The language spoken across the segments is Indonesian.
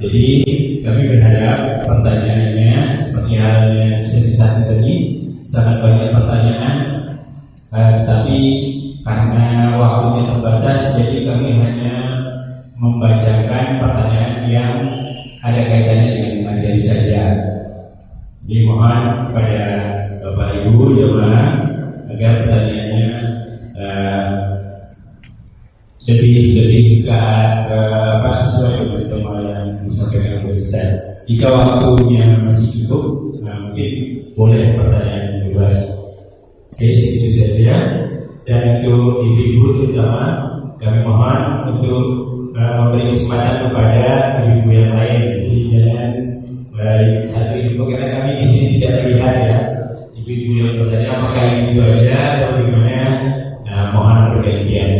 Jadi kami berharap pertanyaannya seperti halnya sesi satu tadi sangat banyak pertanyaan, eh, tapi karena waktunya terbatas jadi kami hanya membacakan pertanyaan yang ada kaitannya dengan materi saja. Jadi mohon kepada Bapak Ibu jemaah agar pertanyaannya eh, lebih lebih ke, apa sesuai dengan tema yang disampaikan oleh Ustaz. Jika waktunya masih cukup, nah, mungkin boleh pertanyaan bebas. Oke, segitu saja. Dan untuk ibu-ibu terutama kami mohon untuk uh, memberi kesempatan kepada ibu-ibu yang lain. Jadi jangan baik satu ibu karena kami di sini tidak melihat ya ibu-ibu yang bertanya apakah itu aja atau bagaimana, Nah, mohon perhatian.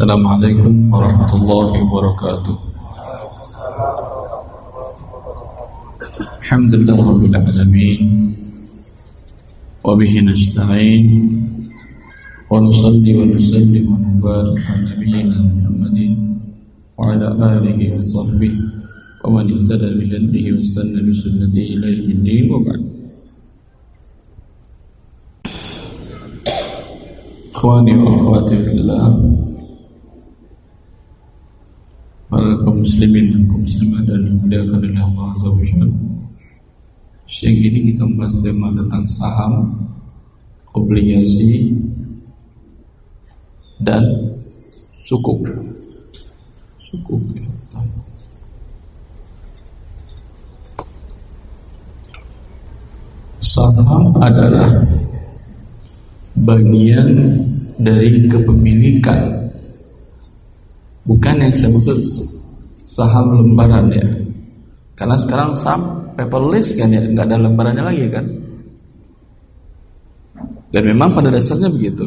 السلام عليكم ورحمة الله وبركاته. الحمد لله رب العالمين وبه نستعين ونصلي ونسلم ونبارك على نبينا محمد وعلى آله وصحبه ومن اهتدى بهديه واستنى بسنته إلى يوم الدين وبعد. إخواني وأخواتي في الله muslimin kaum muslimat dan dimuliakan oleh Allah Azza wa. Siang ini kita membahas tema tentang saham, obligasi, dan sukuk. Sukuk ya. Saham adalah bagian dari kepemilikan bukan yang saya maksud saham lembaran ya. Karena sekarang saham paperless kan ya nggak ada lembarannya lagi kan. Dan memang pada dasarnya begitu.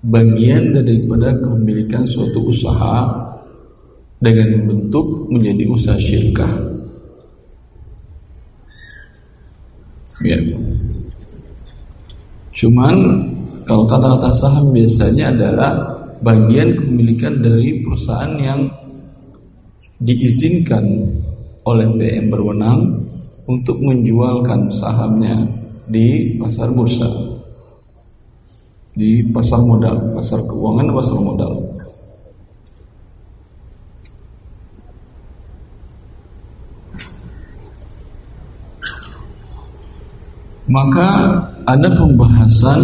Bagian daripada kepemilikan suatu usaha dengan bentuk menjadi usaha syirkah. Ya. Cuman kalau kata-kata saham biasanya adalah bagian kepemilikan dari perusahaan yang diizinkan oleh BM berwenang untuk menjualkan sahamnya di pasar bursa di pasar modal, pasar keuangan, pasar modal. Maka ada pembahasan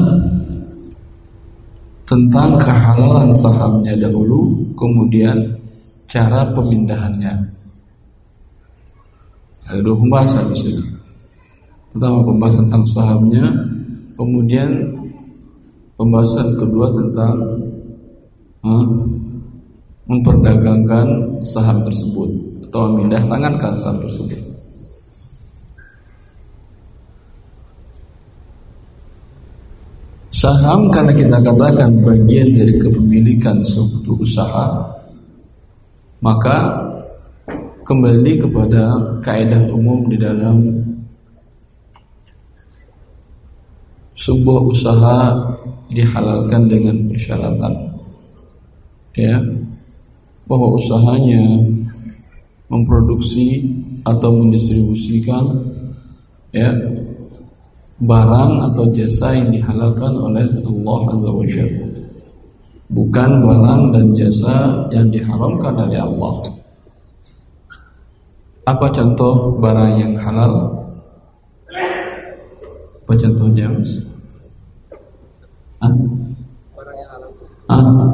tentang kehalalan sahamnya dahulu, kemudian cara pemindahannya. Ada dua pembahasan di sini. Pertama pembahasan tentang sahamnya, kemudian pembahasan kedua tentang huh, memperdagangkan saham tersebut atau memindah tangankan saham tersebut. Saham karena kita katakan bagian dari kepemilikan suatu usaha, maka kembali kepada kaidah umum di dalam sebuah usaha dihalalkan dengan persyaratan ya bahwa usahanya memproduksi atau mendistribusikan ya barang atau jasa yang dihalalkan oleh Allah Azza wa Jalla. Bukan barang dan jasa yang diharamkan oleh Allah. Apa contoh barang yang halal? Apa contohnya, Mas? Ah? Barang yang halal. Ah?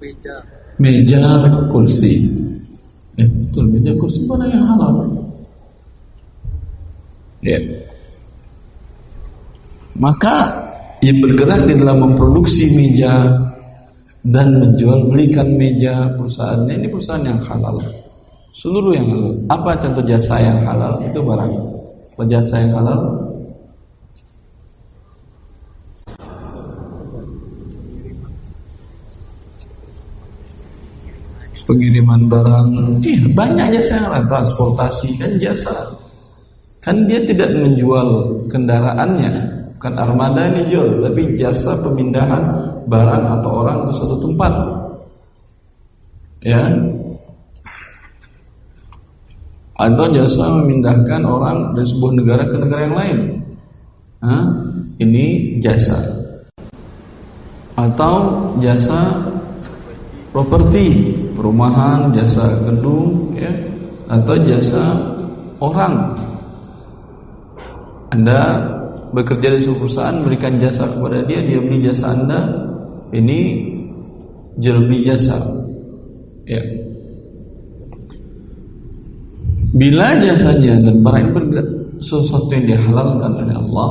Meja. Meja kursi. Ya, betul, meja kursi barang yang halal. Ya. Maka yang bergerak di dalam memproduksi meja dan menjual belikan meja perusahaannya ini perusahaan yang halal. Seluruh yang halal. Apa contoh jasa yang halal? Itu barang. Jasa yang halal? Pengiriman barang, eh banyak jasa yang halal. Transportasi kan jasa. Kan dia tidak menjual kendaraannya, bukan armada ini jual, tapi jasa pemindahan barang atau orang ke suatu tempat. Ya. Atau jasa memindahkan orang dari sebuah negara ke negara yang lain. Hah? Ini jasa. Atau jasa properti, perumahan, jasa gedung, ya, atau jasa orang. Anda bekerja di sebuah perusahaan, berikan jasa kepada dia, dia beli jasa Anda, ini jual jasa. Ya. Bila jasanya dan barang bergerak sesuatu yang dihalalkan oleh Allah,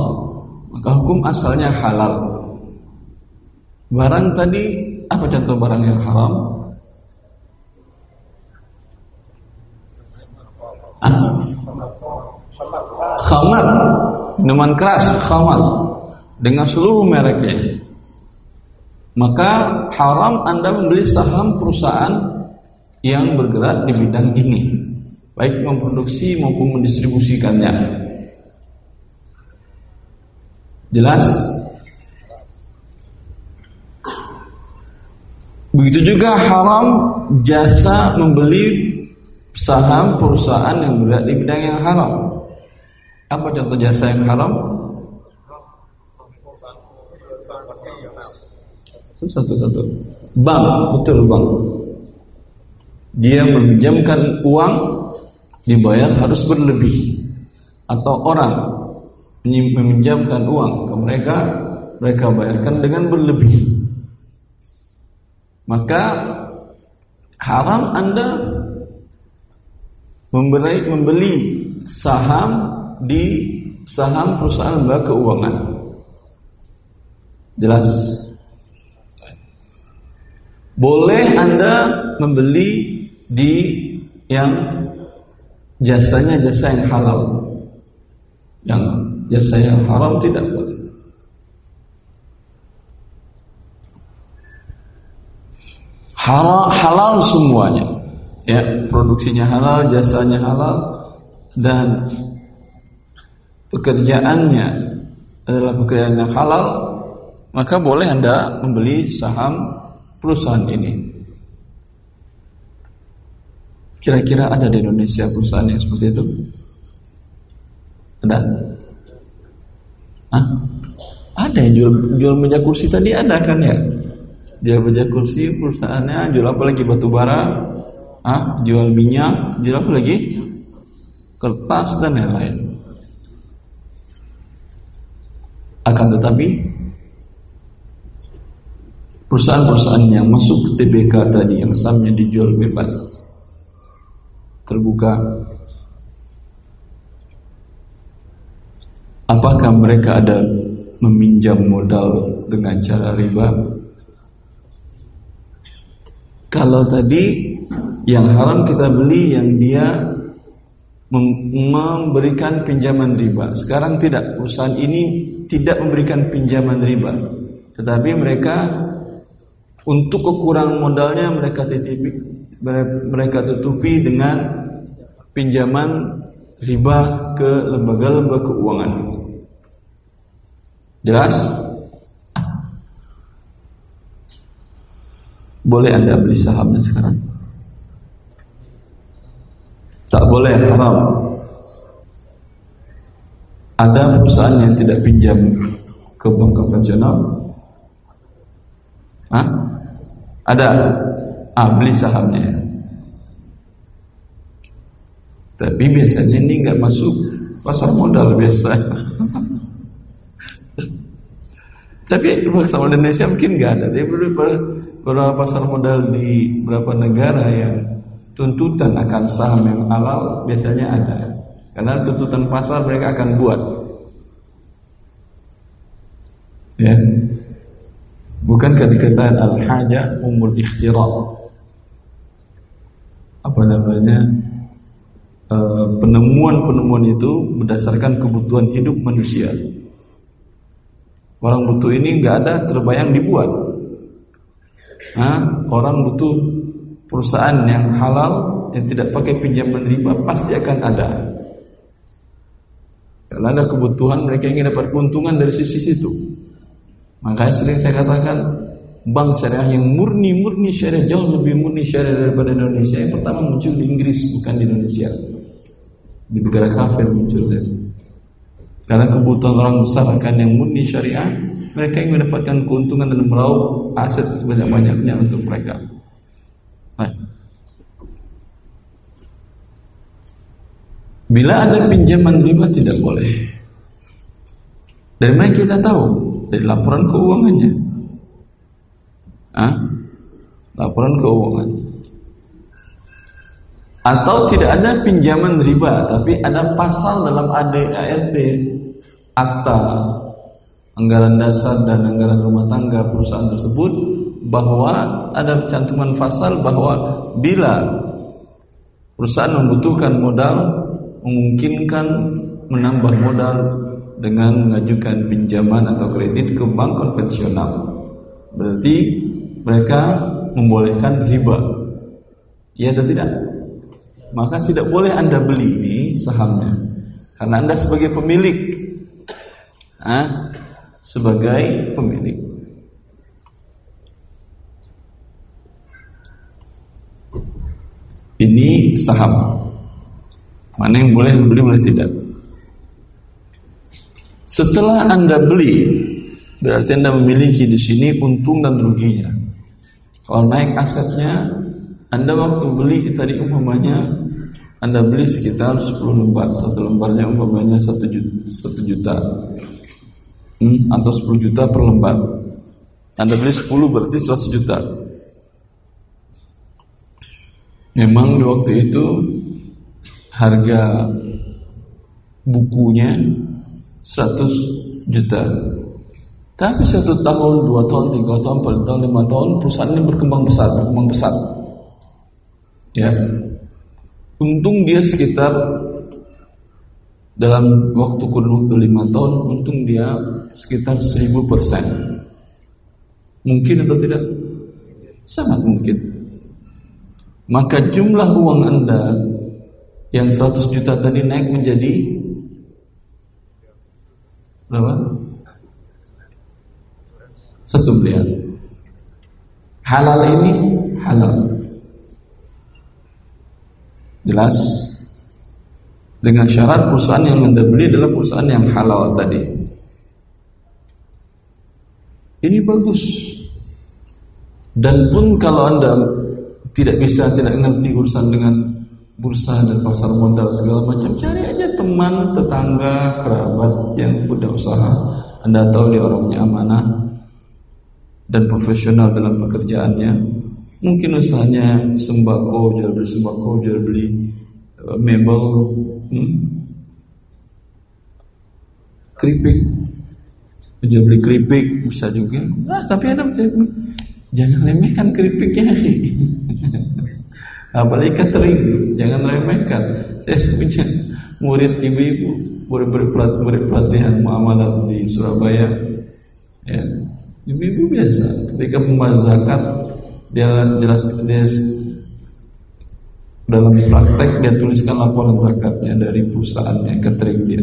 maka hukum asalnya halal. Barang tadi apa contoh barang yang haram? Ah? Khamar, minuman keras, khamar dengan seluruh mereknya. Maka haram Anda membeli saham perusahaan yang bergerak di bidang ini, baik memproduksi maupun mendistribusikannya. Jelas? Begitu juga haram jasa membeli saham perusahaan yang bergerak di bidang yang haram. Apa contoh jasa yang haram? Satu-satu. Bank, betul bank. Dia meminjamkan uang dibayar harus berlebih. Atau orang meminjamkan uang ke mereka, mereka bayarkan dengan berlebih. Maka haram Anda membeli, membeli saham di saham perusahaan lembaga keuangan. Jelas? Boleh Anda membeli di yang jasanya jasa yang halal. Yang jasa yang haram tidak boleh. Halal, halal semuanya. Ya, produksinya halal, jasanya halal dan pekerjaannya adalah pekerjaan yang halal, maka boleh Anda membeli saham perusahaan ini. Kira-kira ada di Indonesia perusahaan yang seperti itu? Ada? Hah? Ada yang jual, jual meja kursi tadi ada kan ya? Jual meja kursi perusahaannya jual apa lagi batu bara? Hah? Jual minyak, jual apa lagi? Kertas dan lain-lain. Akan tetapi perusahaan-perusahaan yang masuk ke TBK tadi yang sahamnya dijual bebas terbuka apakah mereka ada meminjam modal dengan cara riba kalau tadi yang haram kita beli yang dia memberikan pinjaman riba. Sekarang tidak, perusahaan ini tidak memberikan pinjaman riba. Tetapi mereka untuk kekurangan modalnya mereka titipi mereka tutupi dengan pinjaman riba ke lembaga-lembaga keuangan. Jelas? Boleh Anda beli sahamnya sekarang? Tak boleh, haram. Ada perusahaan yang tidak pinjam ke bank konvensional? Hah? Ada? Ah, beli sahamnya. Tapi biasanya ini nggak masuk pasar modal biasa. Tapi pasar Indonesia mungkin nggak ada. Tapi beberapa pasar modal di beberapa negara yang tuntutan akan saham yang halal biasanya ada. Karena tuntutan pasar mereka akan buat. Ya. Bukankah dikatakan al-haja umul ikhtira? Apa namanya? Eh, penemuan-penemuan itu berdasarkan kebutuhan hidup manusia. Orang butuh ini nggak ada terbayang dibuat. Nah, orang butuh perusahaan yang halal yang tidak pakai pinjaman riba pasti akan ada. Karena ada kebutuhan mereka ingin dapat keuntungan dari sisi situ. Makanya sering saya katakan bank syariah yang murni-murni syariah jauh lebih murni syariah daripada Indonesia yang pertama muncul di Inggris bukan di Indonesia di negara kafir muncul karena kebutuhan orang besar akan yang murni syariah mereka ingin mendapatkan keuntungan dan meraup aset sebanyak-banyaknya untuk mereka nah. Bila ada pinjaman riba tidak boleh. Dari mana kita tahu? Dari laporan keuangannya. Hah? laporan keuangan. Atau tidak ada pinjaman riba tapi ada pasal dalam ADART akta anggaran dasar dan anggaran rumah tangga perusahaan tersebut bahwa ada cantuman pasal bahwa bila perusahaan membutuhkan modal memungkinkan menambah modal dengan mengajukan pinjaman atau kredit ke bank konvensional berarti mereka membolehkan riba ya atau tidak maka tidak boleh Anda beli ini sahamnya. Karena Anda sebagai pemilik. Ah, sebagai pemilik. Ini saham. Mana yang boleh beli, boleh tidak. Setelah Anda beli, berarti Anda memiliki di sini untung dan ruginya. Kalau naik asetnya, anda waktu beli tadi umpamanya Anda beli sekitar 10 lembar Satu lembarnya umpamanya 1 juta, 1 juta. Hmm, Atau 10 juta per lembar Anda beli 10 berarti 100 juta Memang di waktu itu Harga bukunya 100 juta. Tapi satu tahun, dua tahun, tiga tahun, empat tahun, lima tahun perusahaan ini berkembang besar, berkembang besar. Ya. Untung dia sekitar dalam waktu kurun waktu lima tahun untung dia sekitar seribu persen. Mungkin atau tidak? Sangat mungkin. Maka jumlah uang anda yang 100 juta tadi naik menjadi berapa? Satu miliar. Halal ini halal. Jelas? Dengan syarat perusahaan yang Anda beli adalah perusahaan yang halal tadi. Ini bagus. Dan pun kalau Anda tidak bisa, tidak mengerti urusan dengan bursa dan pasar modal segala macam, cari aja teman, tetangga, kerabat yang punya usaha. Anda tahu dia orangnya amanah dan profesional dalam pekerjaannya Mungkin usahanya sembako, jual beli sembako, jual beli uh, mebel, hmm? keripik, jual beli keripik bisa juga. Nah, tapi ada jangan remehkan keripiknya. Apalagi catering, jangan remehkan. Saya punya murid ibu-ibu, murid-murid murid pelatihan muamalah di Surabaya. Ya, ibu-ibu biasa ketika membazakat dia jelas dia dalam praktek dia tuliskan laporan zakatnya dari perusahaannya catering dia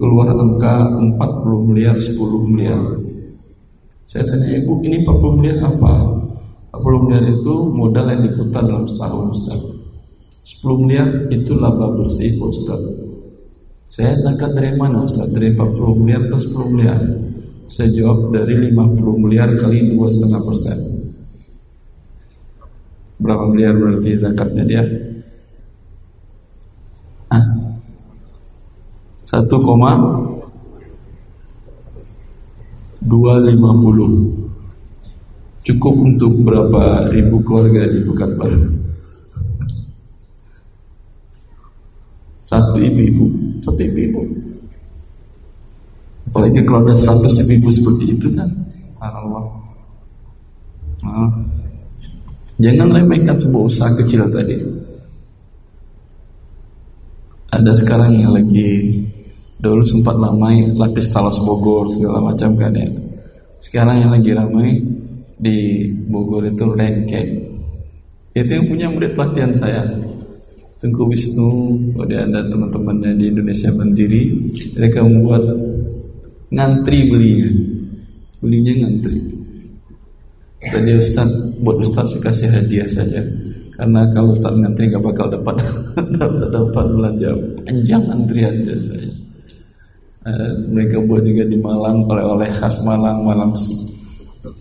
keluar angka 40 miliar 10 miliar saya tanya ibu ini 40 miliar apa 40 miliar itu modal yang diputar dalam setahun Ustaz 10 miliar itu laba bersih Ustaz Saya zakat dari mana Ustaz? Dari 40 miliar ke 10 miliar Saya jawab dari 50 miliar kali 2,5 persen Berapa miliar berarti zakatnya dia? Hah? 1, 250 Cukup untuk berapa ribu keluarga di Pekanbaru Satu ibu-ibu Satu ibu-ibu. Apalagi kalau ada seratus ibu-ibu seperti itu kan? Allah nah, Jangan remehkan sebuah usaha kecil tadi. Ada sekarang yang lagi Dulu sempat ramai Lapis talas Bogor segala macam kan ya. Sekarang yang lagi ramai Di Bogor itu rengkek Itu yang punya murid pelatihan saya. Tengku Wisnu, kemudian ada teman-temannya di Indonesia Mandiri, mereka membuat ngantri belinya, belinya ngantri. Tadi Ustaz, buat Ustaz saya kasih hadiah saja, karena kalau Ustaz ngantri gak bakal dapat dapat, dapat belanja panjang antrian biasanya. Uh, mereka buat juga di Malang oleh-oleh khas Malang, Malang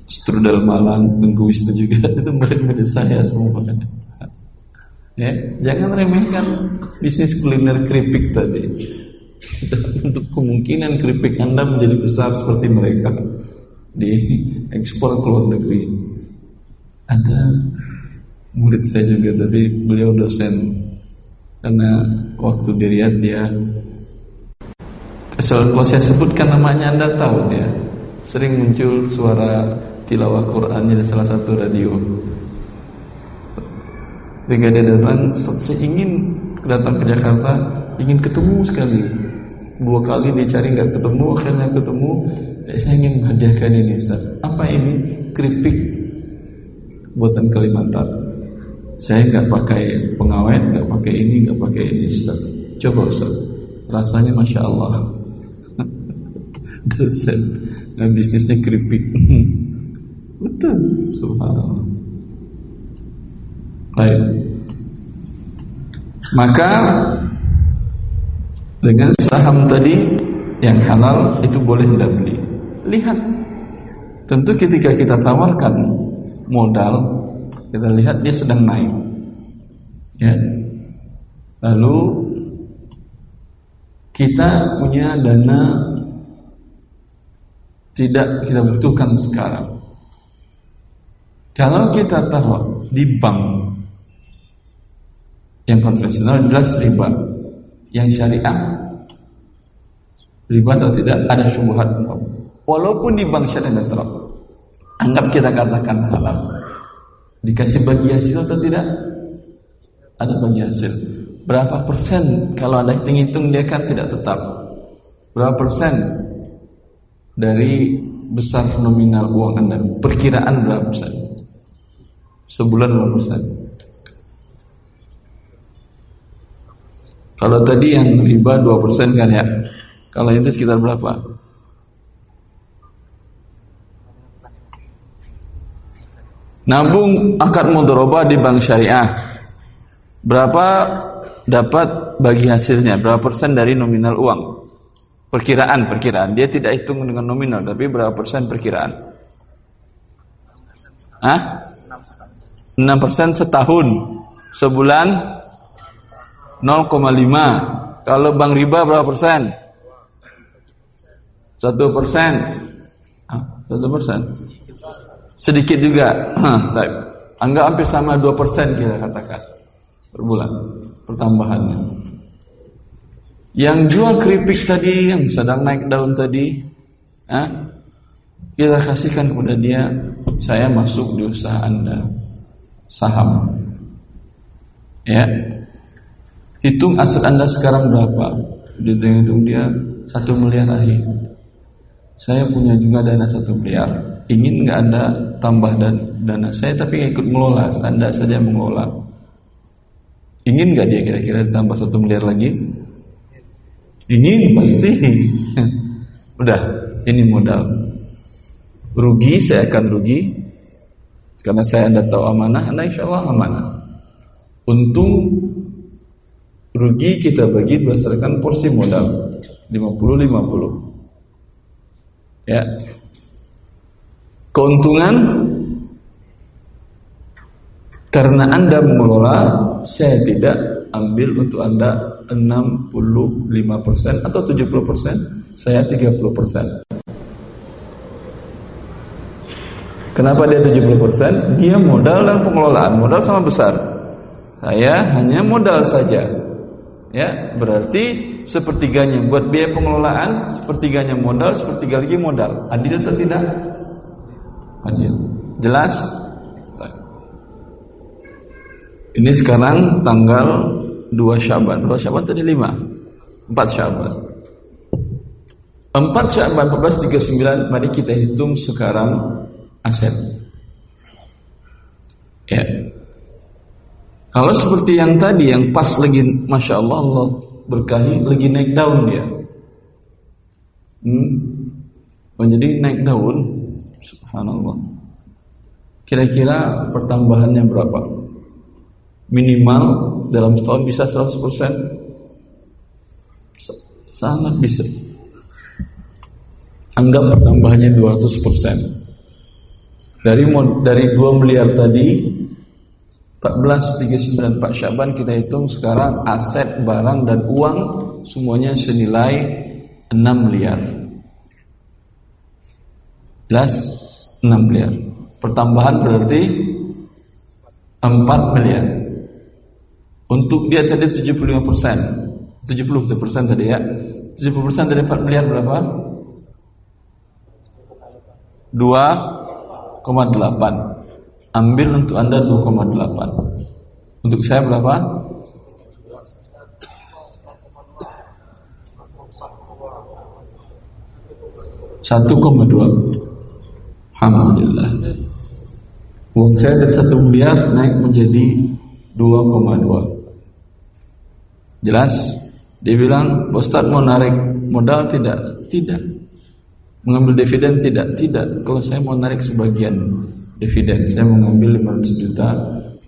strudel Malang, Tengku Wisnu juga itu murid-murid saya semua. Ya, jangan remehkan bisnis kuliner keripik tadi. Untuk kemungkinan keripik Anda menjadi besar seperti mereka di ekspor ke luar negeri. Ada murid saya juga tapi beliau dosen karena waktu di Riyadh dia kalau saya sebutkan namanya Anda tahu dia sering muncul suara tilawah Quran di salah satu radio Ketika dia datang, saya ingin datang ke Jakarta, ingin ketemu sekali. Dua kali dicari nggak ketemu, akhirnya ketemu. Eh, saya ingin menghadiahkan ini, Ustaz. Apa ini? Keripik buatan Kalimantan. Saya nggak pakai pengawet, nggak pakai ini, nggak pakai ini, Ustaz. Coba Ustaz. Rasanya masya Allah. Dosen, nah, bisnisnya keripik. Betul, subhanallah. Baik. Maka dengan saham tadi yang halal itu boleh tidak beli. Lihat. Tentu ketika kita tawarkan modal, kita lihat dia sedang naik. Ya. Lalu kita punya dana tidak kita butuhkan sekarang. Kalau kita taruh di bank yang konvensional jelas riba. Yang syariah riba atau tidak ada syubhat Walaupun di bank syariah netral. Anggap kita katakan halal. Dikasih bagi hasil atau tidak? Ada bagi hasil. Berapa persen kalau ada hitung-hitung dia kan tidak tetap. Berapa persen dari besar nominal uang Anda? Perkiraan berapa persen? Sebulan berapa persen? Kalau tadi yang riba 2% kan ya. Kalau itu sekitar berapa? Nabung akad mudharabah di bank syariah. Berapa dapat bagi hasilnya? Berapa persen dari nominal uang? Perkiraan, perkiraan. Dia tidak hitung dengan nominal, tapi berapa persen perkiraan? Hah? 6 persen setahun. Sebulan 0,5 Kalau bank riba berapa persen? Satu persen Satu persen Sedikit juga Anggap hampir sama 2 persen kita katakan Per bulan Pertambahannya Yang jual keripik tadi Yang sedang naik daun tadi ha? Kita kasihkan kepada dia Saya masuk di usaha anda Saham Ya Hitung aset Anda sekarang berapa? Dihitung-hitung dia satu miliar akhir. Saya punya juga dana satu miliar. Ingin nggak Anda tambah dan dana saya tapi ikut mengelola. Anda saja mengelola. Ingin nggak dia kira-kira ditambah satu miliar lagi? Ingin pasti. Udah, ini modal. Rugi saya akan rugi karena saya anda tahu amanah, anda insya Allah amanah. Untung rugi kita bagi berdasarkan porsi modal. 50 50. Ya. Keuntungan karena Anda mengelola, saya tidak ambil untuk Anda 65% atau 70%, saya 30%. Kenapa dia 70%? Dia modal dan pengelolaan, modal sama besar. Saya hanya modal saja. Ya, berarti sepertiganya buat biaya pengelolaan, sepertiganya modal, sepertiga lagi modal. Adil atau tidak? Adil. Jelas? Ini sekarang tanggal 2 Syaban. 2 Syaban tadi 5. 4 Syaban. 4 Syaban 1439 mari kita hitung sekarang aset. Ya. Kalau seperti yang tadi yang pas lagi masya Allah Allah berkahi lagi naik daun dia. Hmm. Menjadi oh, naik daun, subhanallah. Kira-kira pertambahannya berapa? Minimal dalam setahun bisa 100% Sangat bisa Anggap pertambahannya 200% dari dari 2 miliar tadi 14 39 Pak Syaban kita hitung sekarang aset barang dan uang semuanya senilai 6 miliar. Jelas 6 miliar. Pertambahan berarti 4 miliar. Dia tadi 75 persen, 70 persen tadi ya. 70 persen dari 4 miliar berapa? 2 2,8 Ambil untuk Anda 2,8 Untuk saya berapa? 1,2 Alhamdulillah Uang saya dari 1 miliar naik menjadi 2,2 Jelas? Dia bilang, Ustaz mau narik modal tidak? Tidak Mengambil dividen tidak, tidak. Kalau saya mau narik sebagian dividen, saya mau ngambil 500 juta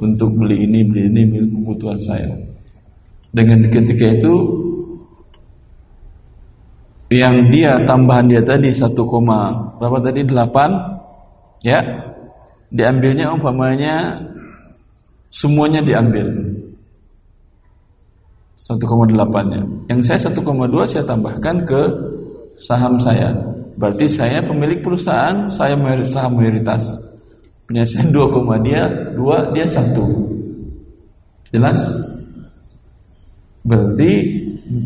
untuk beli ini, beli ini, beli kebutuhan saya. Dengan ketika itu yang dia tambahan dia tadi 1, berapa tadi 8 ya diambilnya umpamanya semuanya diambil 1,8 nya yang saya 1,2 saya tambahkan ke saham saya Berarti saya pemilik perusahaan, saya saham mayoritas. Punya saya 2, dia 2, dia 1. Jelas? Berarti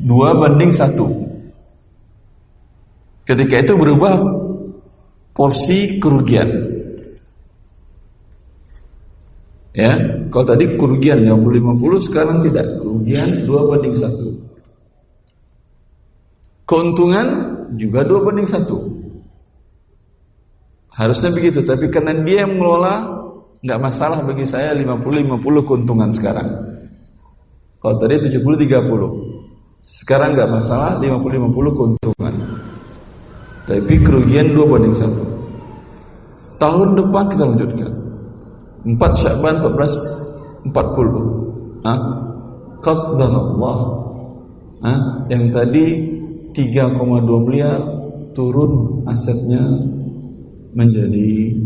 2 banding 1. Ketika itu berubah porsi kerugian. Ya, kalau tadi kerugian 50-50 sekarang tidak, kerugian 2 banding 1. Keuntungan juga dua banding satu. Harusnya begitu, tapi karena dia yang mengelola, nggak masalah bagi saya 50-50 keuntungan sekarang. Kalau tadi 70-30, sekarang nggak masalah 50-50 keuntungan. Tapi kerugian dua banding satu. Tahun depan kita lanjutkan. 4 Syakban 14 40. Hah? Allah. Hah? Yang tadi 3,2 miliar turun asetnya menjadi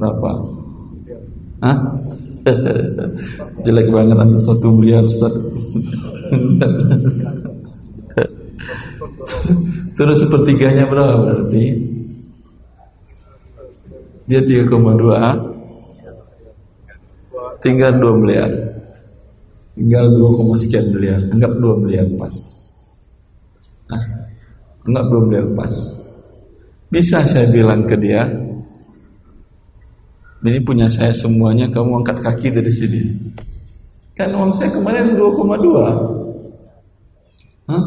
berapa? Hah? Jelek banget antum satu miliar Ustaz. Terus sepertiganya berapa berarti? Dia 3,2 Tinggal 2 miliar Tinggal 2, sekian miliar Anggap 2 miliar pas Nah, enggak belum dia lepas. Bisa saya bilang ke dia, ini punya saya semuanya, kamu angkat kaki dari sini. Kan uang saya kemarin 2,2. Hah?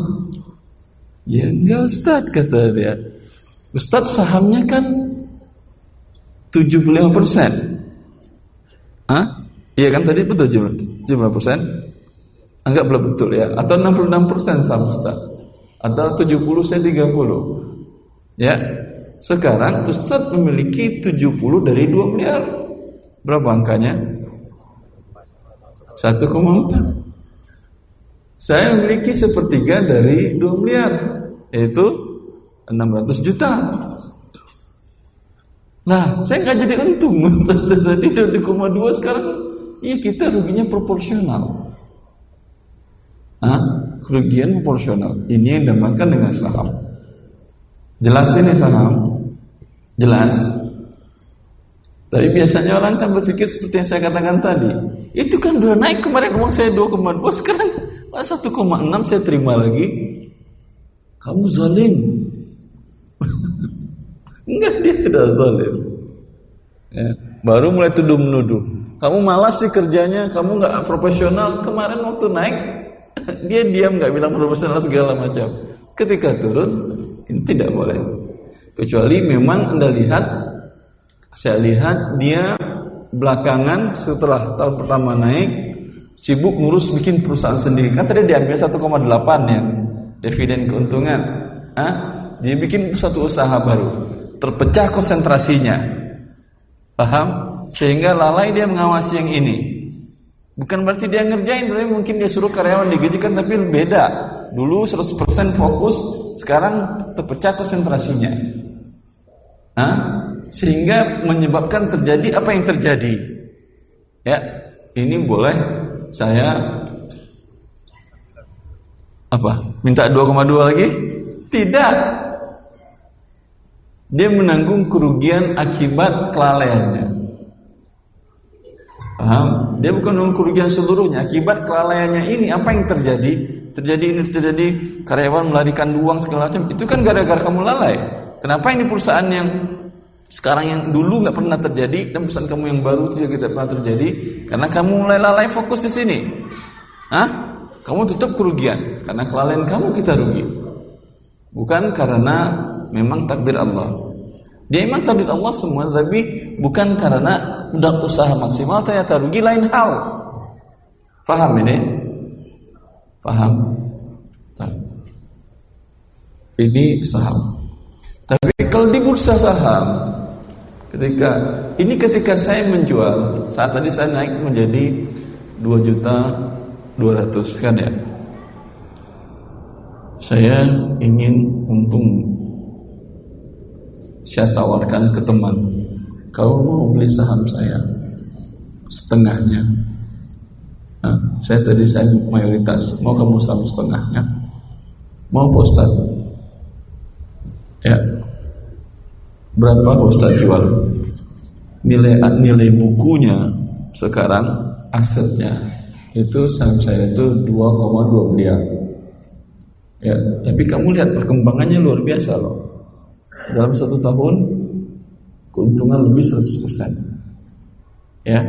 Ya enggak Ustaz kata dia. Ustaz sahamnya kan 75 persen. Hah? Iya kan tadi betul 75 persen? Anggap belum betul ya. Atau 66 persen saham Ustaz atau 70 saya 30 ya sekarang Ustadz memiliki 70 dari 2 miliar berapa angkanya 1,4 Saya memiliki sepertiga dari 2 miliar, yaitu 600 juta. Nah, saya nggak jadi untung. Tadi 2,2 sekarang, iya kita ruginya proporsional. Hah? Kerugian proporsional. Ini yang dinamakan dengan saham. Jelas ini saham? Jelas. Tapi biasanya orang kan berpikir seperti yang saya katakan tadi. Itu kan udah naik kemarin uang saya 2,2 sekarang 1,6 saya terima lagi. Kamu zalim. Enggak dia tidak zalim. Ya, baru mulai tuduh menuduh. Kamu malas sih kerjanya, kamu nggak profesional. Kemarin waktu naik dia diam nggak bilang profesional segala macam. Ketika turun ini tidak boleh. Kecuali memang anda lihat, saya lihat dia belakangan setelah tahun pertama naik sibuk ngurus bikin perusahaan sendiri. Kan tadi diambil 1,8 ya dividen keuntungan. Hah? Dia bikin satu usaha baru. Terpecah konsentrasinya. Paham? Sehingga lalai dia mengawasi yang ini. Bukan berarti dia ngerjain, tapi mungkin dia suruh karyawan digajikan tapi beda. Dulu 100% fokus, sekarang terpecah konsentrasinya. Hah? Sehingga menyebabkan terjadi apa yang terjadi. Ya, ini boleh saya apa? Minta 2,2 lagi? Tidak. Dia menanggung kerugian akibat kelalaiannya. Paham? Dia bukan menanggung kerugian seluruhnya. Akibat kelalaiannya ini apa yang terjadi? Terjadi ini terjadi karyawan melarikan uang segala macam. Itu kan gara-gara kamu lalai. Kenapa ini perusahaan yang sekarang yang dulu nggak pernah terjadi dan perusahaan kamu yang baru juga tidak pernah terjadi karena kamu mulai lalai fokus di sini. Hah? Kamu tutup kerugian karena kelalaian kamu kita rugi. Bukan karena memang takdir Allah. Dia memang takdir Allah semua tapi bukan karena udah usaha maksimal ternyata rugi lain hal. Faham ini? Faham? Ini saham. Tapi kalau di bursa saham Ketika ini ketika saya menjual, saat tadi saya naik menjadi 2 juta 200 kan ya. Saya ingin untung saya tawarkan ke teman, kau mau beli saham saya setengahnya. Nah, saya tadi saya mayoritas, mau kamu saham setengahnya, mau Ustaz? Ya, Berapa Ustaz jual? Nilai nilai bukunya sekarang asetnya itu saham saya itu 2,2 miliar. Ya, tapi kamu lihat perkembangannya luar biasa loh. Dalam satu tahun keuntungan lebih 100%. Ya.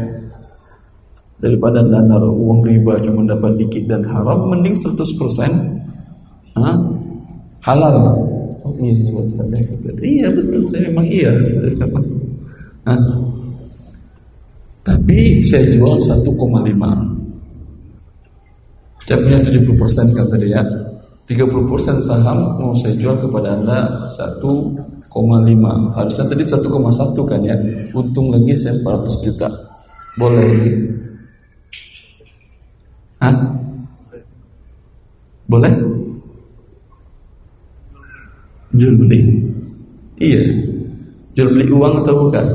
Daripada naruh uang riba cuma dapat dikit dan haram mending 100% ha? halal Oh iya, iya Ustaz Iya betul, saya memang iya. Nah, tapi saya jual 1,5 Saya punya 70% kan tadi ya 30% saham mau saya jual kepada Anda 1,5 Harusnya tadi 1,1 kan ya Untung lagi saya 400 juta Boleh? Hah? Boleh? Jual beli. Iya. Jual beli uang atau bukan?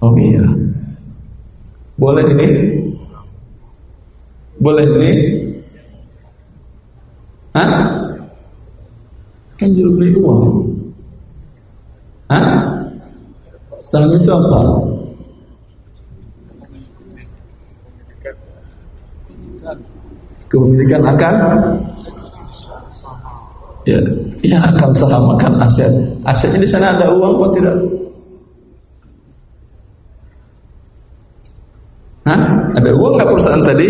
Oh iya. Boleh ini? Boleh ini? Kan jual beli uang. Hah? Saham itu apa? Kepemilikan akan Ya, ya akan saham akan aset. Asetnya di sana ada uang atau tidak? Hah? Ada uang nggak perusahaan tadi?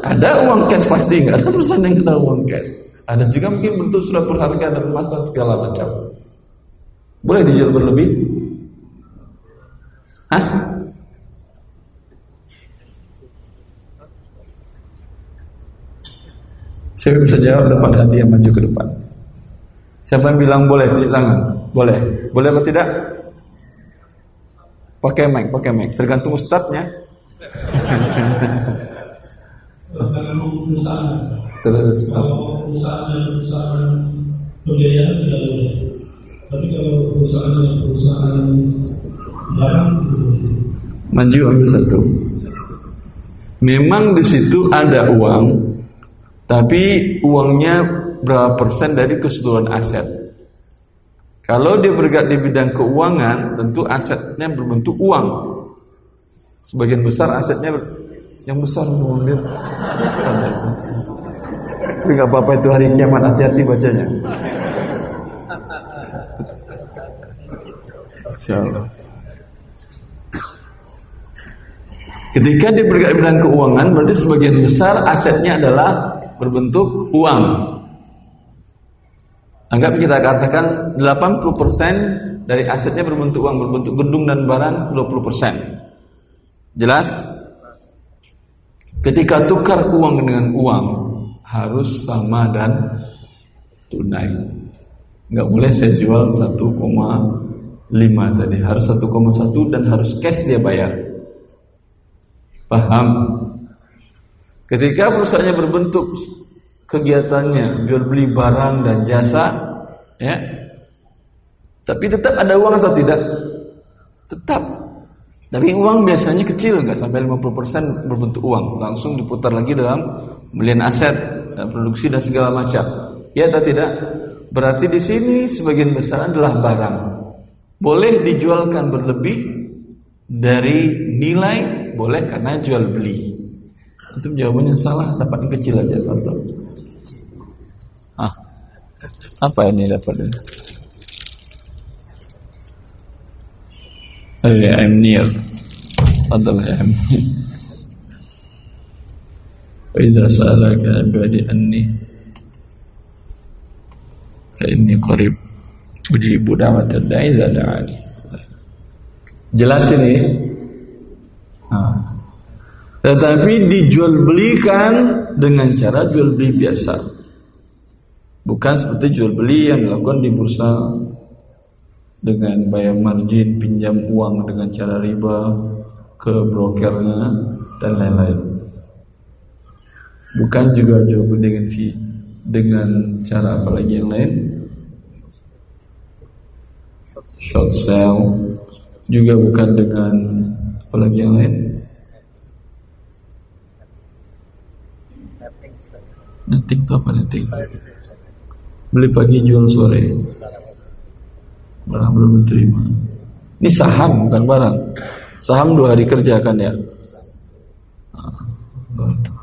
Ada uang cash pasti nggak ada perusahaan yang ada uang cash. Ada juga mungkin bentuk surat berharga dan emas dan segala macam. Boleh dijual berlebih? Hah? Saya bisa jawab depan hadiah maju ke depan. Siapa yang bilang boleh tunjuk tangan? Boleh. Boleh atau tidak? Pakai mic, pakai mic. Tergantung ustadznya. Terus Kalau perusahaan dan perusahaan pembiayaan tidak boleh. Tapi kalau perusahaan dan perusahaan barang maju ambil satu. Memang di situ ada uang, tapi uangnya berapa persen dari keseluruhan aset. Kalau dia bergerak di bidang keuangan, tentu asetnya berbentuk uang. Sebagian besar asetnya yang besar mobil. Tapi nggak apa-apa itu hari kiamat hati-hati bacanya. Insya Allah. Ketika dia bergerak di bidang keuangan, berarti sebagian besar asetnya adalah berbentuk uang. Anggap kita katakan 80% dari asetnya berbentuk uang, berbentuk gedung dan barang 20%. Jelas? Ketika tukar uang dengan uang harus sama dan tunai. Nggak boleh saya jual 1,5 tadi, harus 1,1 dan harus cash dia bayar. Paham? Ketika perusahaannya berbentuk kegiatannya jual beli barang dan jasa, ya, tapi tetap ada uang atau tidak? Tetap. Tapi uang biasanya kecil, nggak sampai 50% berbentuk uang, langsung diputar lagi dalam belian aset, dan produksi dan segala macam. Ya atau tidak? Berarti di sini sebagian besar adalah barang. Boleh dijualkan berlebih dari nilai boleh karena jual beli. Itu jawabannya salah, dapat yang kecil aja contoh. Ah, apa ini dapat ini? Oh, yeah, I'm near. Adalah I'm near. وإذا سألك عبادي أني فإني قريب أجيب دعوة الداعي إذا دعاني Jelas ini? Nah. Tetapi dijual belikan dengan cara jual beli biasa. Bukan seperti jual beli yang dilakukan di bursa dengan bayar margin, pinjam uang dengan cara riba ke brokernya dan lain-lain. Bukan juga beli dengan fee dengan cara apa lagi yang lain? Short sale juga bukan dengan apa lagi yang lain? Netting itu apa netting? Beli pagi jual sore. Barang belum diterima. Ini saham bukan barang. Saham dua hari kerja kan ya. Ah, betul.